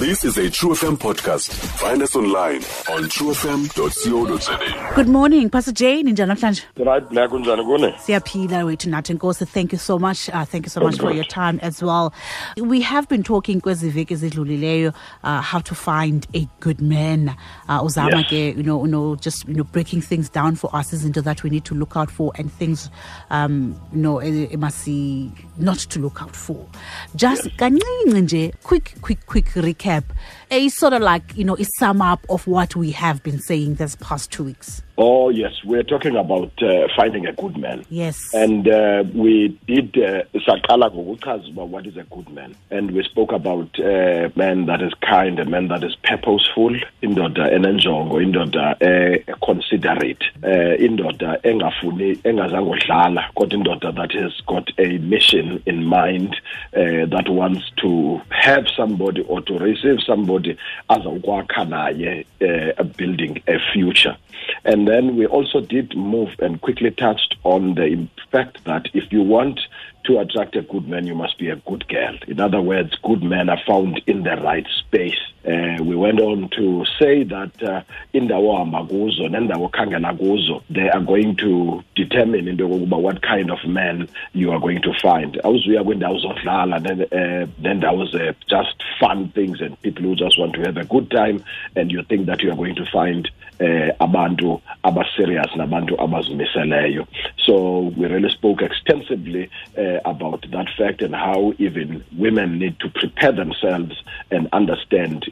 This is a True FM podcast. Find us online on truefm.co.za. Good morning, Pastor Jane in namhlanje. right black unjani kune Siyaphila wethu nathi Nkosi. Thank you so much. Uh, thank you so much for your time as well. We have been talking kwezi veki ezidlulileyo uh, how to find a good man. Uh, uzama Yes. ke you know, you know just you know breaking things down for us is into that we need to look out for and things um you know eh, eh, masi not to look out for. Just kancinci nje quick quick quick recap. A sort of like, you know, a sum up of what we have been saying this past two weeks. Oh yes we're talking about uh, finding a good man. Yes. and uh, we did uh, ngokuchaza uba what is a good man. And we spoke about a man that is kind a man that is purposeful indoda enenjongo indoda eh, considerate uh, indoda engafuni engazange udlala kodwa indoda that has got a mission in mind uh, that wants to have somebody or to receive somebody azawukwakha naye uh, building a future. And then we also did move and quickly touched on the fact that if you want to attract a good man, you must be a good girl. In other words, good men are found in the right space. Uh, we went on to say that uh, indawo hamba kuzo nendawo khangela kuzo they are going to determine into yokokuba what kind of man you are going to find awuzuya kwiindawo zodlala nen- eh, nendawo ze just fun things and people who just want to have a good time and you think that you are going to find eh abantu abaserious nabantu abazimiseleyo so we really spoke extensively uh, about that fact and how even women need to prepare themselves and understand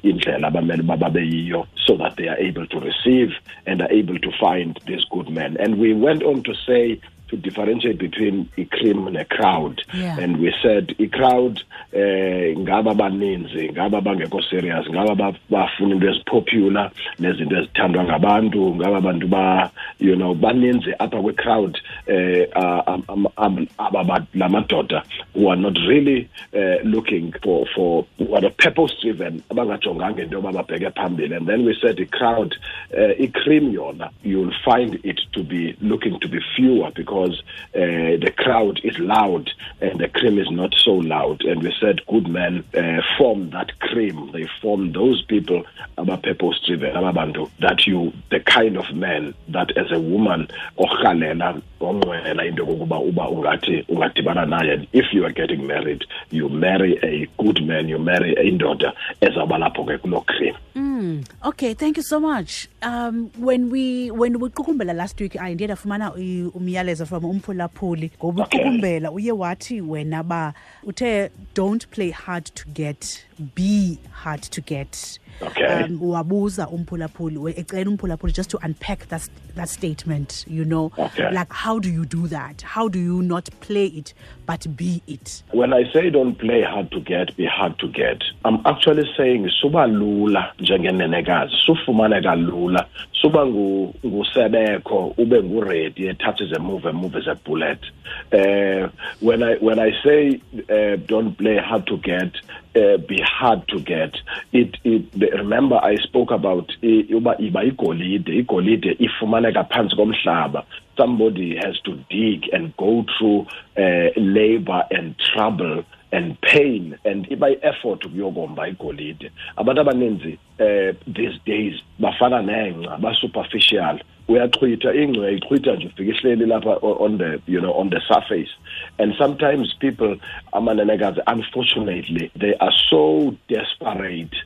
so that they are able to receive and are able to find these good men. And we went on to say to differentiate between a cream and a crowd Yeah. and we said a crowd eh ngaba baninzi ngaba bangekho serious ngaba ba- bafuna into ezipopular nezinto ezithandwa ngabantu ngaba abantu ba you know baninzi apha kwe crowd eh aba ba- la madoda who are not really uh, looking for for who are purpose driven abangajonganga into yoba babheke phambili and then we said a crowd uh, i cream yona you'll find it to be looking to be fewer because uh, the crowd is loud and the cream is not so loud. And we said good men uh, form that cream. They form those people aba purpose driven ababantu that you the kind of man that as a woman if you are getting married you marry a good man you marry indoda ezawuba lapho ke kuloo cream Okay, thank you so much. Um, when we when we qukumbela last week, I ndiye ndafumana i- umyalezo from umphulaphuli ngoba uqukumbela uye wathi wena ba uthe don't play hard to get, be hard to get. Okay. Um, wabuza umphulaphuli ecela umphulaphuli just to unpack that that statement, you know, Okay. like how do you do that? How do you not play it but be it? when i say don't play hard to get be hard to get i'm actually saying suba lula njengenenekazi sufumaneka lula suba ngu- ngusebekho ube nguready a touch is a move a move is a bullet uh, when i when i say uh, don't play hard to get uh, be hard to get. It, it remember i spoke about i- uba somebody has to dig and go through uh, labor and trouble and pain and iba i-effort ukuyokomba igolide. Abantu abaninzi uh, these days bafana nengca ba-superficial uyachwitha ingca ichwitha nje ufika ihleli lapha on the you know on the surface. And sometimes people amanenekazi unfortunately they are so desperate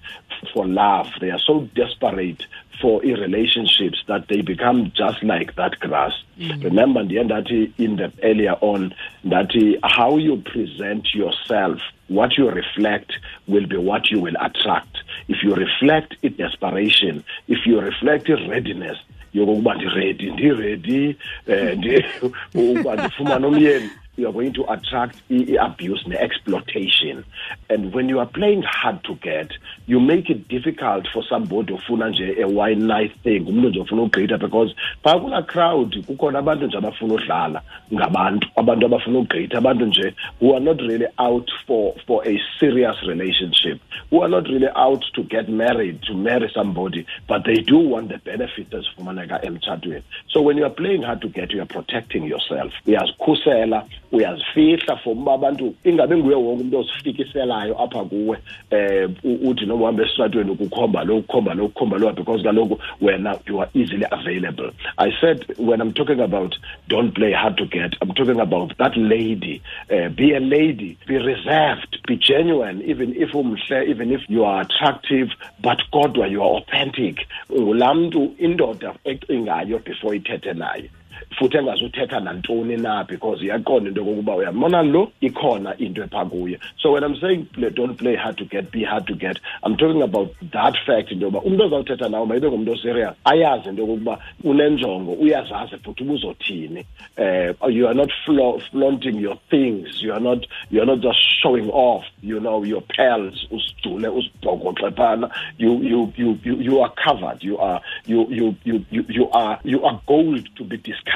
for love. They are so desperate for relationships that they become just like that grass. Mm. Remember ndiye ndathi in the earlier on ndathi how you present yourself what you reflect will be what you will attract. If you reflect in desperation if you reflect in readiness yokokuba ndiredi ndiredi um ukuba ndifumane umyeni you are going to attract abuse ne-exploitation and when you are playing hard to get you make it difficult for somebody ofuna nje a one night thing. Umntu nje ofuna ugqitha because crowd kukhona abantu nje abafuna udlala ngabantu. Who are not really out for, for a serious relationship. Who are not really out to get married to marry somebody but they do want the benefits ezifumaneka emtshatweni. So when you are playing hard to get you are protecting yourself. Uyazikhusela uyazifihla for uba abantu ingabe nguye wonke umuntu ozifikiselayo apha kuwe eh uthi noma uhamba esitratweni ukukhomba lo ukukhomba lo ukukhomba lo because kaloku wena you are easily available. I said when i'm talking about don't play hard to get i'm talking about that lady uh, be a lady be reserved be genuine even if umhle even if you are attractive but kodwa you are authentic. Ngulaa mntu indoda ecingayo before ithethe naye futhi engazuthetha nantoni na because iyaqonda into yokokuba uyambona lo ikhona into epha kuye. So when i'm saying play, don't play hard to get be hard to get i'm talking about that fact into yoba umntu ozawuthetha nawo mayibe ngumntu oserious ayazi into yokokuba unenjongo uyazazi futhi ubuzothini um uh, you are not fla flaunting your things you are not you are not just showing off you know your pearls usijule usibhokoxe phana. You, you, you, you, you are covered you are you, you, you, you, you are you are gold to be discovered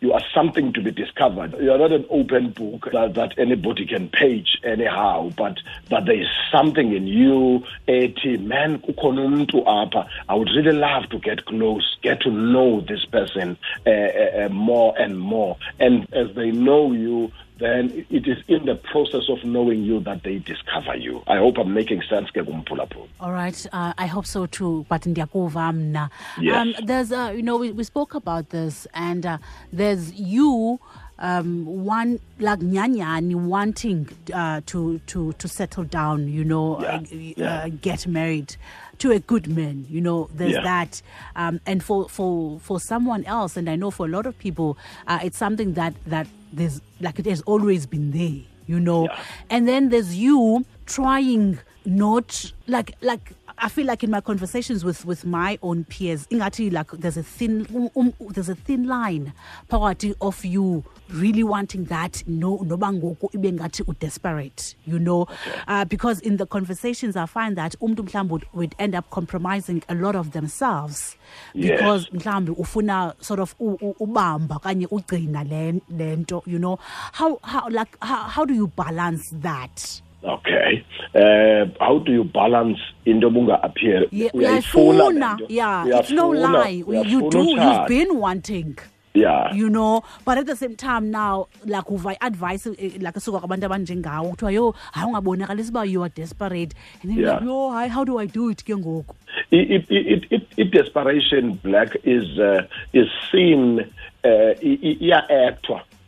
you are something to be discovered. You are not an open book that, that anybody can page anyhow but but there is something in you man apha. I would really love to get close get to know this person uh, uh, more and more. And as they know you then it is in the process of knowing you that they discover you i hope i'm making sense ke kumphulaphula All right, uh, I hope so too. But ndiyakuva mna. Yes. Um, there's, uh, you know, we, we spoke about this, and uh, there's you, um, one like nyanyani wanting uh, to to to settle down. You know, Yeah, uh, yeah. Uh, get married to a good man. You know, there's Yeah. that, um, and for for for someone else, and I know for a lot of people, uh, it's something that that there's like it has always been there. You know, Yeah. and then there's you trying not like like I feel like in my conversations with with my own peers, like there's a thin um, um, there's a thin line phakathi of you really wanting that no noba ngoku ibe ngathi you know? Uh, because in the conversations I find that mhlawumbe would, would end up compromising a lot of themselves Yes. because mhlawumbe ufuna sort of ubamba kanye ugcina le lento you know? How how like how, how do you balance that okay. Uh, how do you balance into obunga appear Yeah, Uyayifuna le uyayifuna. nto. yeah it's no lie. you do. you've been wanting. Yeah. You know but at the same time now like uva advice eh, like esuka kwabantu abanjengawo kuthiwa yo hayi ungabonakalisa uba you are desperate. And then Yeah. yo hayi how do i do it ke ngoku? It, it, it, it, it desperation black is uh, is seen uh,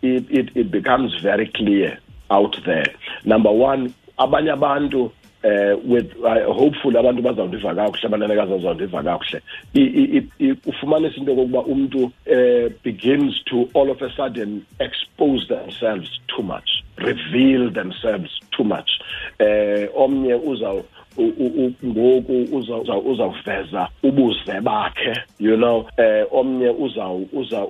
it, it it becomes very clear out there. Number one abanye abantu eh with hopefully abantu bazawundiva kakuhle abanenekazi bazawundiva kakuhle. Ufumanisa into yokokuba umntu uh, begins to all of a sudden expose themselves too much reveal themselves too much. Eh omnye uzaw u- u- u- ngoku uza- uza- uzawuveza ubuze bakhe you know eh omnye uzaw uza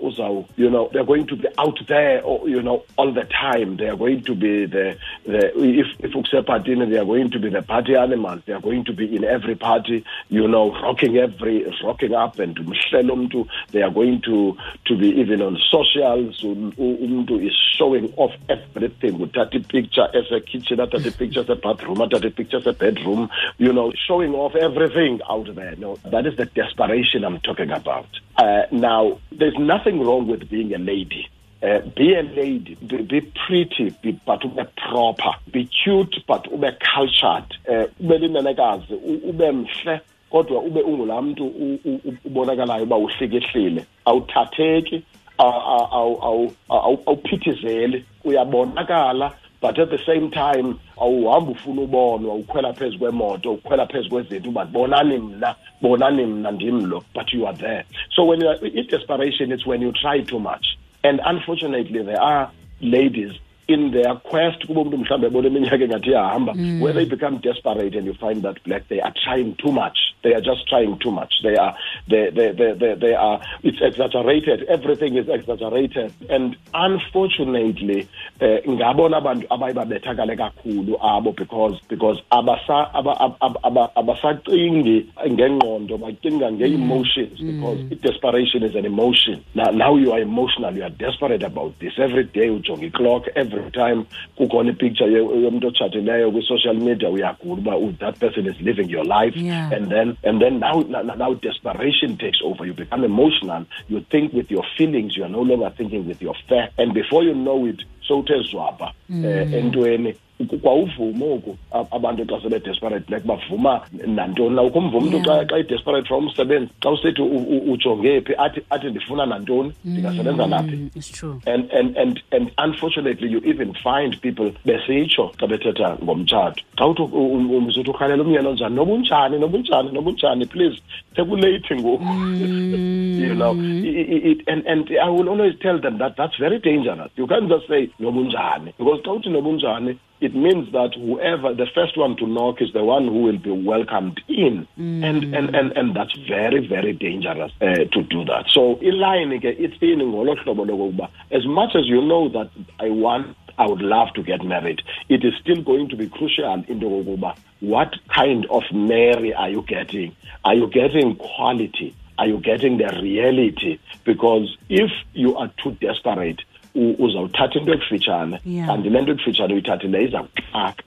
you know they're going to be out there oh, you know all the time. They are going to be the the if if ukusephathini they are going to be the party animals. They are going to be in every party you know rocking every rocking up and mhlelo umntu they are going to to be even on socials. U- u- umntu is showing off everything. Uthatha ipicture ese-kitchen athatha ipicture ese-bathroom athatha ipicture ese-bedroom you know showing off everything out there. No that is the desperation i'm talking about. Uh, now there's nothing wrong with being a lady. Uh, be a lady, be, be pretty, be, but ube proper, be cute, but ube cultured, uh, ube linenekazi, ube mhle, kodwa ube ungulaa mntu ubonakalayo uba uhlikihlile awuthatheki aw- aw- aw- aw- aw- awuphithizeli. Uyabonakala but at the same time awuhambi ufuna ubonwa ukhwela phezu kwemoto ukhwela phezu kwezinto uba bonani mna bonani mna ndim lo but you are there. So when you are in desperation it's when you try too much. And unfortunately there are ladies in their quest kuba umuntu mhlawumbe ebona iminyaka engathi iyahamba mm. where they become desperate and you find that black they are trying too much they are just trying too much. They are they they they, they, they are it's exaggerated. Everything is exaggerated. And unfortunately eh, ngabona abantu abaye babethakale kakhulu abo because because abasa aba- aba- aba- abasacingi ngengqondo bacinga nge-emotions because i-desperation is an emotion. Now, now you are emotional. You are desperate about this. Every day ujonga clock, every time kukhona ipicture yomntu otshatileyo kwi-social media uyagula uba that person is living your life. Yeah. and then and then now, now now desperation takes over. You become emotional. You think with your feelings. You are no longer thinking with your facts and before you know it sowuthe zwapha um entweni uvumo oku abantu xa sebe-desperate black bavuma nantoni na ukho umvuma umntu xa idesperate from umsebenzi xa usithi u- u- ujonge phi athi athi ndifuna nantoni ndingasebenza naphi. Mm, and and and and unfortunately you even find people besitsho xa bethetha ngomtshato. Xa uthi umzuthi urhalela umyeni onjani noba unjani noba unjani noba unjani please sekulate ngoku. You know and and i will always tell them that that's very dangerous. You can't just say noba unjani because xa uthi noba unjani it means that whoever the first one to knock is the one who will be welcomed in and, and and and that's very very dangerous uh, to do that so iline ke ithini ngolo hlobo as much as you know that i want I would love to get married. It is still going to be crucial into kokuba what kind of Mary are you getting? Are you getting quality? Are you getting the reality? Because if you are too desperate, uzawuthatha into ekufitshane. Yeah. kanti le nto ekufitshane uyithathile izawuxaka.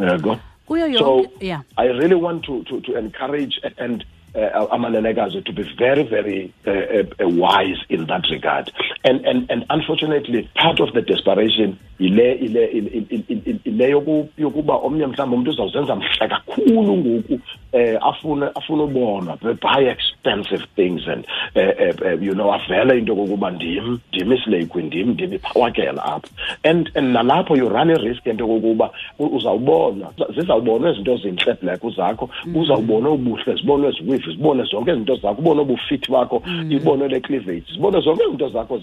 Yego kuyo so yeah. I really want to, to, to encourage and uh, amanenekazi to be very very uh, uh, uh, wise in that regard and, and and unfortunately part of the desperation ile ile ile- ile- ile yoku- yokuba omnye mhlawumbi umuntu uzawuzenza mhle kakhulu ngoku eh afune afune ubonwa buy expensive things and uh, uh, uh, you know avele into kokuba ndim ndim islekwi ndim ndim iphawakela apha. And and nalapho you run a-risk into kokuba uzawubonwa zizawubonwa izinto zintle black zakho uzawubona ubuhle zibonwe ziwifi zibone zonke izinto zakho ubone ubufithi bakho ibone le cleavage zibone zonke izinto zakho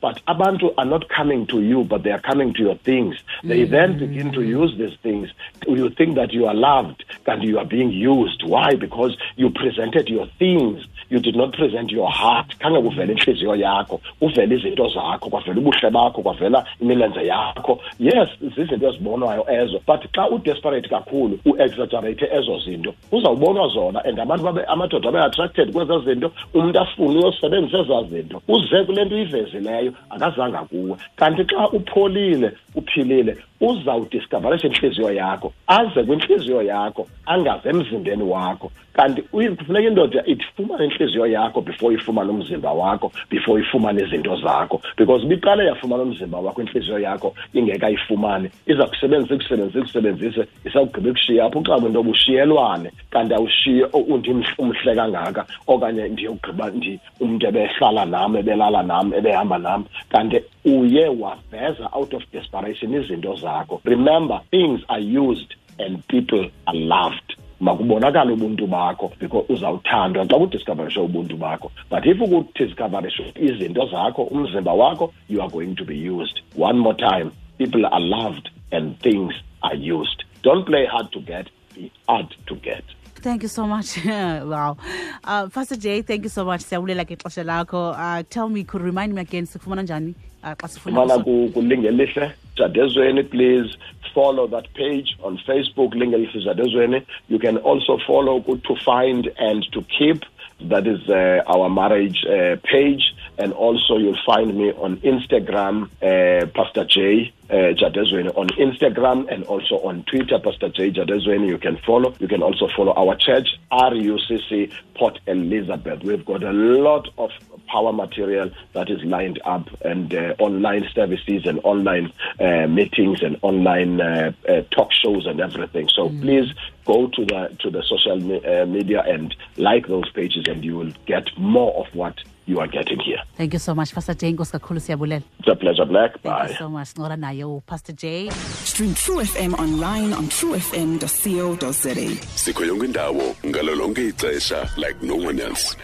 but abantu are not coming to you but they are coming to your things. They mm. then begin to mm. use these things. You think that you are loved and you are being used. Why? Because you presented your things you did not present your heart. Khange kuvele intliziyo yakho uvele izinto zakho kwavela ubuhle bakho kwavela imilenze yakho. Yes zizinto ezibonwayo ezo but xa udesperate kakhulu uexaggerate ezo zinto uzawubonwa zona and abantu babe amadoda abe-attracted kwezo zinto. Umntu afune uyosebenzisa ezaa zinto uze kule nto uyivezileyo akazanga kuwe. Kanti xa upholile uphilile uzawudiskavarisha intliziyo yakho aze kwintliziyo yakho angaze emzimbeni wakho kanti kufuneka indoda ifumane intliziyo yakho before ifumane umzimba wakho before ifumane izinto zakho. Because ibiqale yafumana umzimba wakho intliziyo yakho ingekayifumane iza kusebenzisa ikusebenzise ikusebenzise isawugqiba ikushiya apho uxa kwento bushiyelwane kanti awushiye "Oh, undim umhle kangaka okanye ndiyogqiba ndi umntu ebehlala nam ebelala nam ebehamba nam. Kanti uye waveza out of desperation izinto zakho. Remember things are used and people are loved makubonakale ubuntu bakho because uzawuthandwa xa kudiscoverishe ubuntu bakho but if ukudiscoverishe izinto zakho umzimba wakho you are going to be used one more time people are loved and things are used don't play hard to get be hard to get Thank you so much. wow. Uh, Pastor Jay, thank you so much. Siyabulela ke xesha lakho. Uh, tell me, could remind me again, sikufumana njani? Sifuna fumana uso- ku- kulingelihle jadezweni please follow that page on facebook lingelihle jadezweni you can also follow to find and to keep. That is uh, our marriage uh, page and also you'll find me on instagram uh, pastor j uh, Jadezweni on Instagram and also on Twitter, Pastor J Jadezweni. You can follow. You can also follow our church, RUCC Port Elizabeth. We've got a lot of power material that is lined up and uh, online services and online uh, meetings and online uh, uh, talk shows and everything. So please go to the to the social me- uh, media and like those pages, and you will get more of what you are getting here. Thank you so much, Pastor J. Nkosi kakhulu siyabulela. It's a pleasure, Black. Thank Bye. you so much. Ngora naye Pastor J. Stream True FM online on truefm.co.za. sikho yonke indawo ngalo lonke ixesha like no one else